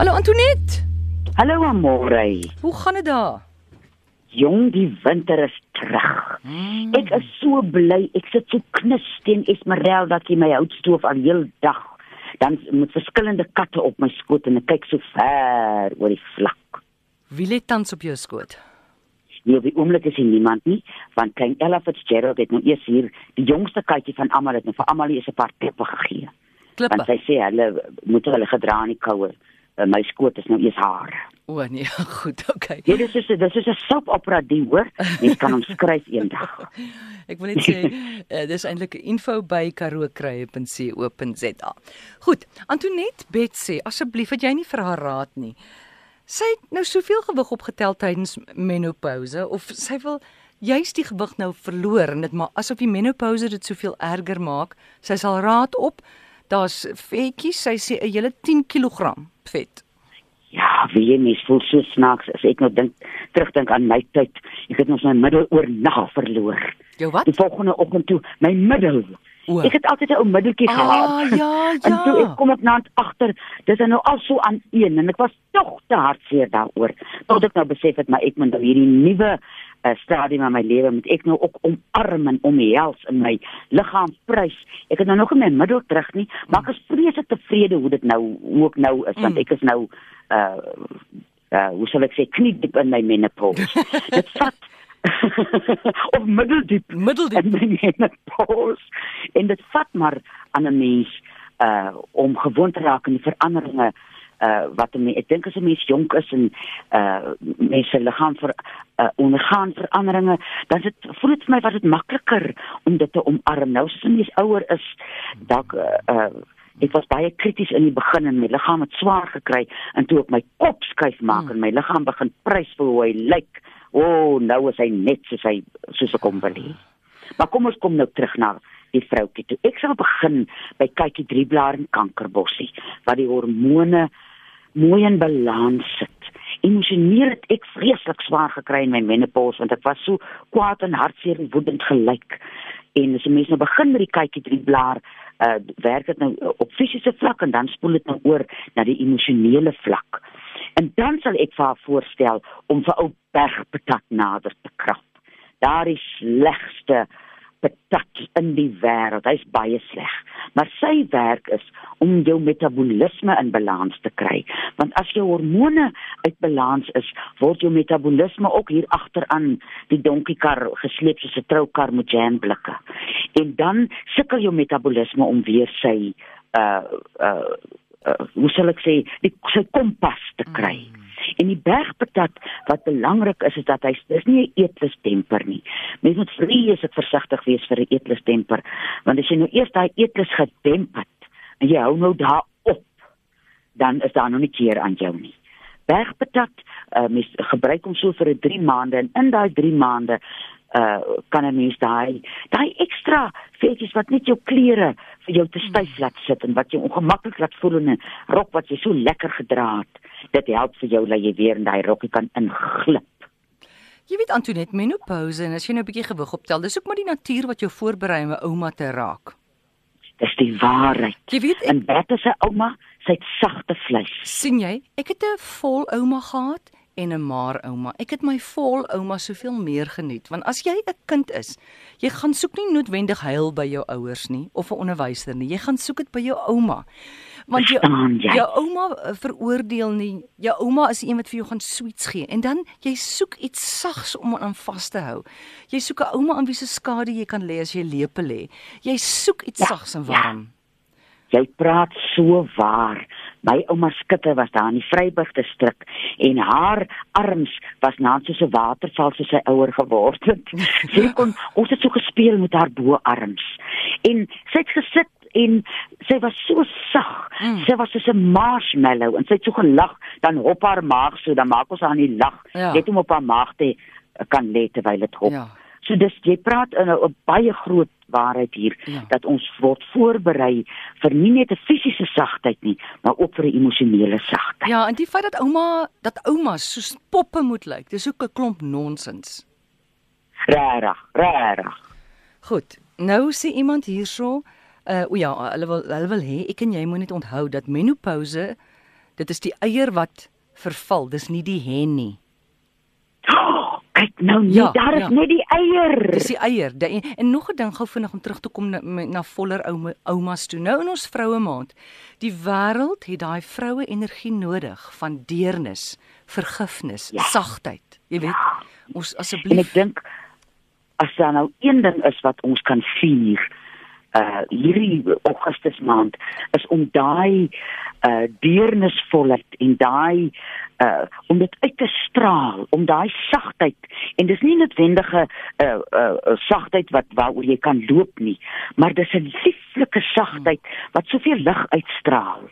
Hallo Antoinette. Hallo Amore. Hoe gaan dit daar? Jong, die winter is terug. Mm. Ek is so bly. Ek sit so knus teen Esmeralda jy my houtstoof al heel dag. Dan met verskillende katte op my skoot en ek kyk so ver oor die vlak. Wie lê tans op jou skoot? Nee, op die oomblik is hier niemand nie, want klein Ella Fitzgerald het nou eers hier die jongste katjie van almal het nou vir almal eers 'n paar klippe gegee. Klippe. Want sy sê hulle moet hulle gedra in die koue. Uh, my skoot is nou eers haar. O nee, goed, okay. Ja, dis is dis is 'n soap opera die hoor. Jy kan hom skryf eendag. Ek wil net sê uh, dis eintlik info by karookruie.co.za. Goed, Antoinette Bet sê asseblief dat jy nie vir haar raad nie. Sy het nou soveel gewig opgetel tydens menopouse of sy wil juist die gewig nou verloor en dit maar asof die menopouse dit soveel erger maak. Sy sal raad op. Daar's vetjies, sy sê 'n hele 10 kg vet. Ja, wie jy mens voel so snaaks as ek nou dink terugdink aan my tyd. Ek het ons my middel oornag verloor. Jou wat? Die volgende oggend toe my middel. O. Ek het altyd 'n ou middeltjie Ah, gehad. ja, En toe ja. ek kom ek na agter, dis nou al so aan een en ek was tog te hartseer daaroor. Tot ek nou besef het maar ek moet nou hierdie nuwe uh, stadium in my lewe moet ek nou ook omarm en omhels in my liggaam prys. Ek het nou nog nie my middel terug nie, maar ek is vreeslik tevrede hoe dit nou hoe ek nou is want Mm. ek is nou uh uh hoe sal ek sê kniediep in my menopause. dit vat of middeldiep Middeldiep. in my menopause. En dit vat maar aan 'n mens uh om gewoon te raak aan die veranderinge uh wat 'n mens ek dink as 'n mens jonk is en uh mense liggaam vir uh ondergaan veranderinge, dan dit voel dit vir my wat dit makliker om dit te omarm. Nou as 'n mens ouer is, dalk uh, uh ek was baie krities in die begin en my liggaam het swaar gekry en toe ek my kop skuif maak Hmm. en my liggaam begin prys vir hoe hy lyk. O, oh, nou is hy net soos hy soos ek hom wil hê. Maar kom ons kom nou terug na die vroutjie toe. Ek sal begin by kykie drieblaar en kankerbossie wat die hormone mooi in balans sit. Emosioneel het ek vreeslik swaar gekry in my menopause want ek was so kwaad en hartseer en woedend gelyk. En as 'n mens nou begin met die kykie drieblaar, uh werk dit nou op fisiese vlak en dan spoel dit nou oor na die emosionele vlak. En dan sal ek vir haar voorstel om vir ou bergpatat nader te krap. Daar is slegste patat in die wêreld. Hy's baie sleg. Maar sy werk is om jou metabolisme in balans te kry. Want as jou hormone uit balans is, word jou metabolisme ook hier agteraan die donkiekar gesleep soos 'n troukar met jamblikke. En dan sukkel jou metabolisme om weer sy uh uh, uh hoe sal ek sê, die sy kompas te kry. Mm. En die bergpatat wat belangrik is is dat hy dis nie 'n eetlustemper nie. Mens moet vreeslik versigtig wees vir 'n eetlustemper, want as jy nou eers daai eetlus gedemp het en jy hou nou daar op, dan is daar nog nie keer aan jou nie. Bergpatat, uh, mens gebruik hom so vir 'n 3 maande en in daai 3 maande uh kan 'n mens daai daai ekstra vetjies wat net jou klere vir jou te styf laat sit en wat jou ongemaklik laat voel in 'n rok wat jy so lekker gedra het. Dit help vir jou dat jy weer in daai rokkie kan inglip. Jy weet Antoinette, menopouse en as jy nou 'n bietjie gewig optel, dis ook maar die natuur wat jou voorberei om 'n ouma te raak. Dis die waarheid. Jy weet ek En Bette se ouma, sy het sagte vleis. sien jy, ek het 'n vol ouma gehad en 'n maar ouma. Ek het my vol ouma soveel meer geniet want as jy 'n kind is, jy gaan soek nie noodwendig huil by jou ouers nie of 'n onderwyser nie. Jy gaan soek dit by jou ouma. Want jou jy? jou ouma eh, veroordeel nie. Jou ouma is een wat vir jou gaan sweets gee en dan jy soek iets sags om aan vas te hou. Jy soek 'n ouma aan wie se skade jy kan lê as jy lepel lê. Jy soek iets Ja, sags en ja. Jy praat so waar. My ouma Skitte was daar in die Vryburg distrik en haar arms was net soos 'n waterval soos sy ouer geword het. Sy kon ons het so gespeel met haar boarms. En sy het gesit en sy was so sag. Mm. Sy was soos 'n marshmallow en sy het so gelag, dan hop haar maag so, dan maak ons haar nie lag. Ja. Net om op haar maag te kan lê terwyl dit hop. Ja. So dis jy praat in 'n baie groot waarheid hier Ja. dat ons word voorberei vir nie net 'n fisiese sagtheid nie, maar ook vir 'n emosionele sagtheid. Ja, en die feit dat ouma dat oumas soos poppe moet lyk, dis ook 'n klomp nonsens. Regtig, regtig. Goed. Nou sê iemand hierso, uh o ja, hulle wil hulle wil hê ek en jy moet net onthou dat menopouse Dit is die eier wat verval, dis nie die hen nie. Oh, kyk nou net, Ja, daar is ja. net die eier. Dis die eier. Die, en, en nog 'n ding gou vinnig om terug te kom na, na voller ouma oumas toe. Nou in ons vroue maand. Die wêreld het daai vroue energie nodig van deernis, vergifnis, Ja. sagtheid. Jy weet, ons En ek asseblief dink as daar nou een ding is wat ons kan vier uh hierdie Augustus maand is om daai uh deernisvolheid en daai uh om dit uit te straal, om daai sagtheid en dis nie noodwendige uh uh, uh sagtheid wat waaroor jy kan loop nie, maar dis 'n lieflike sagtheid wat soveel lig uitstraal.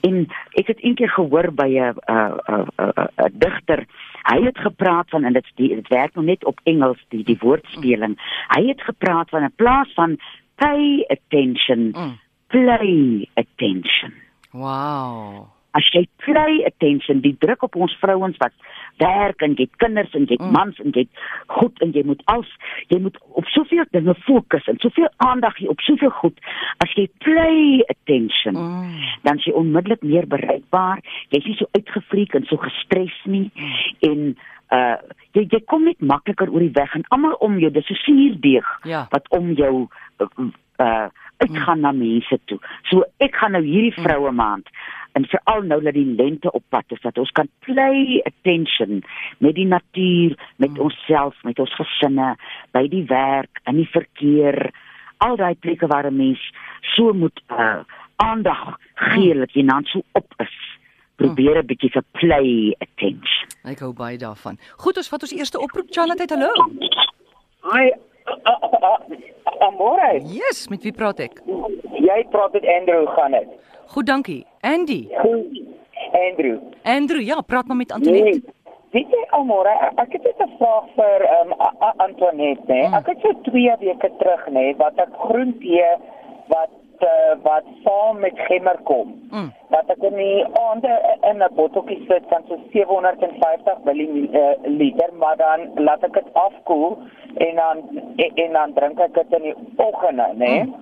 En ek het eendag gehoor by 'n 'n 'n 'n 'n digter. Hy het gepraat van en dit dit werk nog net op Engels die die woordspeling. Hy het gepraat van 'n plaas van pay attention, Mm. play attention. Wow. As jy play attention, die druk op ons vrouens wat werk en jy het kinders en jy het Mm. mans en jy het goed en jy moet als jy moet op soveel dinge fokus en soveel aandag gee op soveel goed. As jy play attention, Mm. dan is jy onmiddellik meer bereikbaar. Jy's nie so uitgefreek en so gestres nie en uh jy jy kom net makliker oor die weg en almal om jou, dis so suurdeeg Ja. wat om jou uh, uh uitgaan na mense toe. So ek gaan nou hierdie vroue maand en veral nou dat die lente op pad is dat ons kan play attention met die natuur, met onsself, met ons gesinne, by die werk, in die verkeer, al daai plekke waar 'n mens so moet uh aandag gee dat jy dan so op is. Probeer 'n bietjie vir play attention. Ek hou baie daarvan. Goed, ons vat ons eerste oproep. Charlotte, hallo. Hi, Amore. Yes, met wie praat ek? Jy praat met Andrew gaan dit. Goed, dankie. Andy. Andrew. Andrew, ja, praat maar met Antoinette. Nee. Weet jy Amore, ek het net 'n vraag vir ehm um, Antoinette, né? Mm. Ek het so 2 weke terug, né, wat ek groentee wat uh, wat saam met gemmer kom. Mm. Dat ek in die aande in 'n botteltjie sit van so 750 ml, maar dan laat ek dit afkoel en dan en, en dan drink ek dit in die oggende, né? Mm.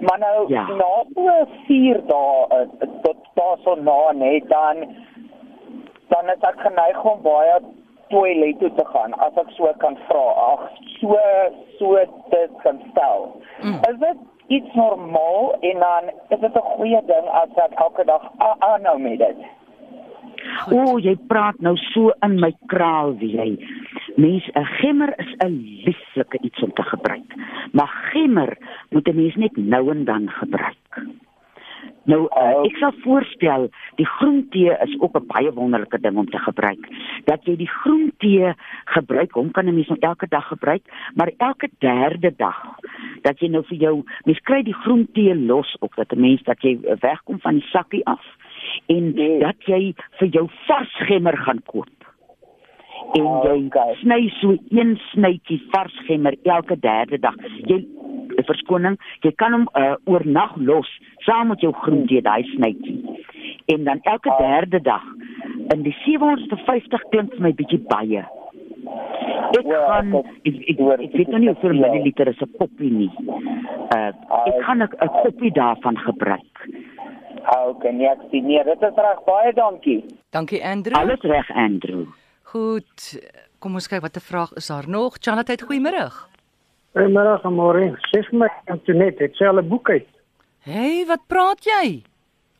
Maar nou Ja. na so 4 dae uh, tot daarso na net dan dan is ek geneig om baie toilet toe te gaan as ek so kan vra. Ag, so so dit kan stel. Mm. Is dit iets normaal en dan is dit 'n goeie ding as ek elke dag aanhou met dit? Goed. O, jy praat nou so in my kraal wie jy. Mens, 'n gemmer is 'n lieflike iets om te gebruik. Maar gemmer moet 'n mens net nou en dan gebruik. Nou, uh, ek sal voorstel, die groentee is ook 'n baie wonderlike ding om te gebruik. Dat jy die groentee gebruik, hom kan 'n mens nou elke dag gebruik, maar elke derde dag dat jy nou vir jou, mens kry die groentee los ook dat 'n mens dat jy wegkom van die sakkie af en Nee. dat jy vir jou vars gemmer gaan koop. En jy Okay. sny so een snytjie vars gemmer elke derde dag. Jy verskoning, jy kan hom uh, oornag los saam met jou groentee daai snytjie. En dan elke Ah. derde dag. In die 750 klink vir my bietjie baie. Ek Ja, gaan ek- ek ek, weet nou nie hoeveel milliliter is 'n koppie nie. Uh ek gaan 'n koppie daarvan gebruik. Ah, okay, nee, ek sien nie. Dit is reg baie dankie. Dankie Andrew. Alles reg, Andrew. Goed. Kom ons kyk watter vraag is daar nog. Charlotte, goeiemôre. Goeiemiddag, Amore. Sê vir my Antoinette, het sy al 'n boek uit? Hey, wat praat jy?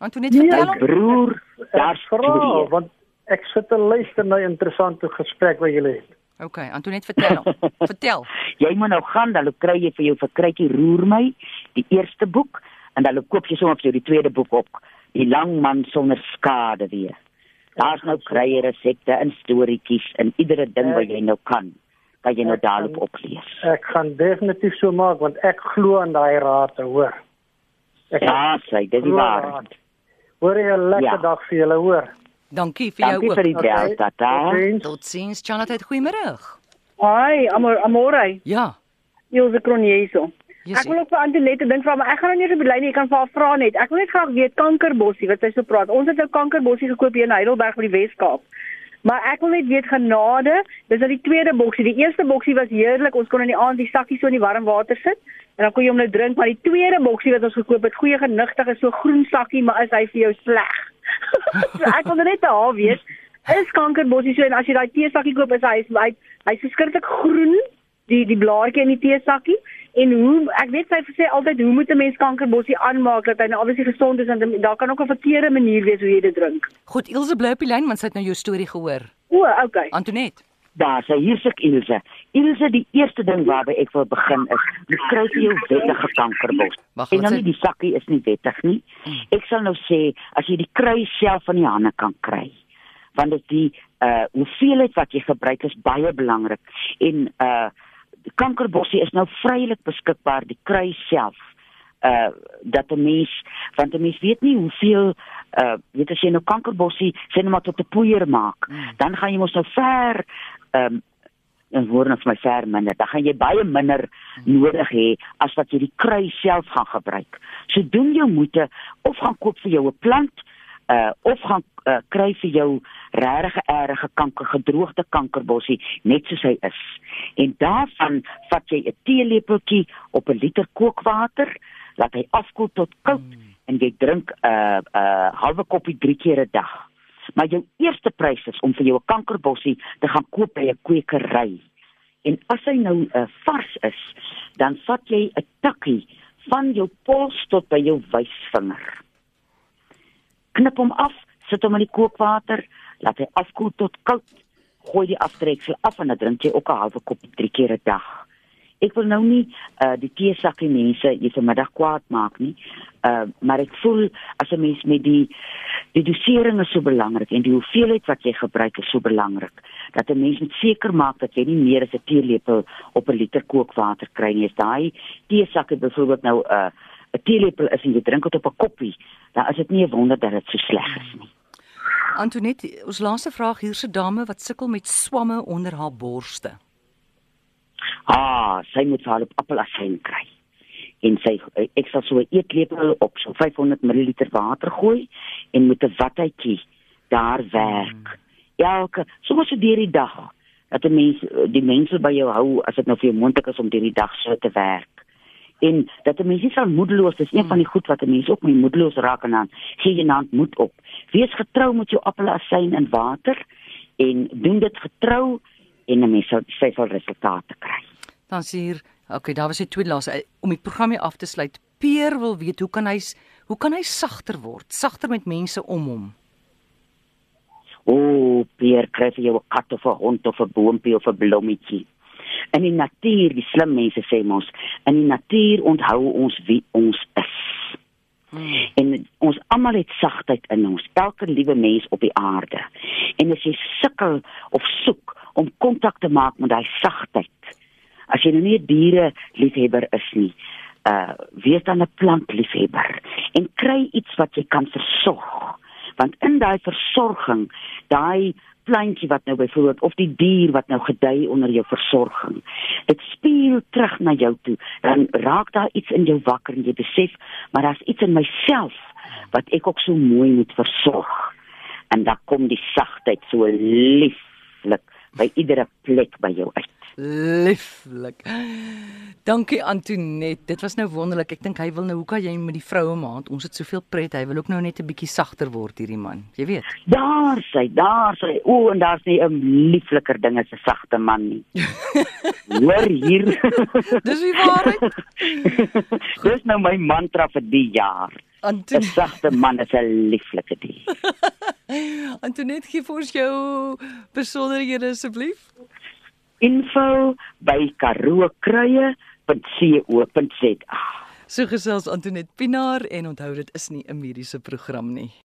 Antoinette, Nee, vertel hom. broer, daar's vra twee. want ek sit te luister na 'n interessante gesprek wat julle het. Okay, Antoinette, vertel hom. vertel. Jy moet nou gaan, dan kry jy vir jou vir krytjie roer my, die eerste boek en dan koop jy sommer vir jou die tweede boek op, die lang man sonder skade weer. Daar's nou krye resepte en storieetjies en iedere ding wat jy nou kan, kan jy nou daarop oplees. Ek gaan definitief so maak want ek glo aan daai raad, hoor. Ek Ja, glo aan waarheid. raad. Hoor jy 'n lekker Ja. dag vir julle, hoor. Dankie vir jou Dankie ook. vir die bel, tata. Totsiens. Charlotte, goeiemôre. Hi, amor, amore. Ja. Ilse Kronjeso. Yes, Ek wil ook vir Antoinette dink vra, maar ek gaan nou nie die lyn nie, ek kan vir haar vra net. Ek wil net graag weet kankerbossie wat sy so praat. Ons het 'n kankerbossie gekoop hier in Heidelberg by die Weskaap. Maar ek wil net weet genade, dis nou die tweede boksie. Die eerste boksie was heerlik. Ons kon in die aand die sakkie so in die warm water sit en dan kon jy hom nou drink, maar die tweede boksie wat ons gekoop het, goeie genigtig is so groen sakkie, maar is hy vir jou sleg? so ek wil net haar weet, is kankerbossie so en as jy daai teesakkie koop is hy hy hy's verskriklik groen, die die blaartjie in die teesakkie en hoe ek weet sy sê altyd hoe moet 'n mens kankerbossie aanmaak dat hy nou obviously gesond is en daar kan ook 'n verkeerde manier wees hoe jy dit drink. Goed, Ilse bly op die lyn want sy het nou jou storie gehoor. O, okay. Antoinette. Daar, sy hier sit Ilse. Ilse, die eerste ding waarby ek wil begin is, jy kry jou wettige kankerbos. Wag, En nou sê nie die sakkie is nie wettig nie. Ek sal nou sê as jy die kry self van die hande kan kry. Want dit die uh hoeveelheid wat jy gebruik is baie belangrik en uh die kankerbossie is nou vrylik beskikbaar. Die kry self uh dat 'n mens want 'n mens weet nie hoeveel uh weet as jy nou kankerbossie sê net maar tot 'n poeier maak Hmm. dan gaan jy mos nou ver ehm um, en nou vir my ver minder dan gaan jy baie minder nodig hê as wat jy die kry self gaan gebruik. So doen jou moeite of gaan koop vir jou 'n plant uh of gaan uh, kry vir jou regte erge kanker gedroogde kankerbossie net soos hy is. En daarvan vat jy 'n teelepeltjie op 'n liter kookwater, laat hy afkoel tot koud mm. en jy drink 'n uh, 'n uh, halwe koppie 3 keer 'n dag. Maar jou eerste prys is om vir jou 'n kankerbossie te gaan koop by 'n kwekery. En as hy nou uh, vars is, dan vat jy 'n tikkie van jou pols tot by jou wysvinger knip hom af, sit hom in die kookwater, laat hy afkoel tot koud, gooi die aftreksel af en dan drink jy ook 'n halwe koppie drie keer 'n dag. Ek wil nou nie uh die teesakkie mense jy vanmiddag kwaad maak nie. Uh maar ek voel as 'n mens met die die dosering is so belangrik en die hoeveelheid wat jy gebruik is so belangrik dat 'n mens moet seker maak dat jy nie meer as 'n teelepel op 'n liter kookwater kry nie. As daai teesakkie byvoorbeeld nou 'n uh, teelepel is en jy drink dit op 'n koppie, dan is dit nie 'n wonder dat dit so sleg is nie. Antoinette, ons laaste vraag hierse dame wat sukkel met swamme onder haar borste. Ah, sy moet haar op appelasyn kry. En sy ek sal so 'n eetlepel op so 500 ml water gooi en met 'n watjie daar werk. Elke sommer so deur die dag dat 'n mens die mense by jou hou as dit nou vir jou moontlik is om deur die dag so te werk. En dat 'n mens nie sal moedeloos is een van die goed wat 'n mens ook mee moedeloos raak en dan gee jy naand moed op. Wees getrou met jou appelasyn in water en doen dit getrou en 'n mens sal sy sal resultate kry. Dan sê hier, okay, daar was die tweede laaste om die program hier af te sluit. Peer wil weet hoe kan hy hoe kan hy sagter word? Sagter met mense om hom. O, oh, Pier, kry vir jou 'n kat of 'n hond of 'n boontjie of 'n blommetjie. In die natuur, die slim mense sê mos, in die natuur onthou ons wie ons is. Hmm. En ons almal het sagtheid in ons, elke liewe mens op die aarde. En as jy sukkel of soek om kontak te maak met daai sagtheid, as jy nou nie 'n diere liefhebber is nie, uh wees dan 'n plantliefhebber en kry iets wat jy kan versorg. Want in daai versorging, daai plantjie wat nou byvoorbeeld of die dier wat nou gedei onder jou versorging. Dit speel terug na jou toe. Dan raak daar iets in jou wakker en jy besef, maar daar's iets in myself wat ek ook so mooi moet versorg. En dan kom die sagtheid so lieflik by iedere plek by jou uit. Lieflik. Dankie Antoinette. Dit was nou wonderlik. Ek dink hy wil nou hoe kan jy met die vroue maand? Ons het soveel pret. Hy wil ook nou net 'n bietjie sagter word hierdie man. Jy weet. Daar sy, daar sy. O, en daar's nie 'n liefliker ding as 'n sagte man nie. Hoor hier. Dis die waarheid. Dis nou my mantra vir die jaar. 'n Antoinette, Sagte man is 'n lieflike dier. Antoinette gee vir ons jou besonderhede asseblief. Info by karookruie.co.za. So gesels Antoinette Pinaar en onthou dit is nie 'n mediese program nie.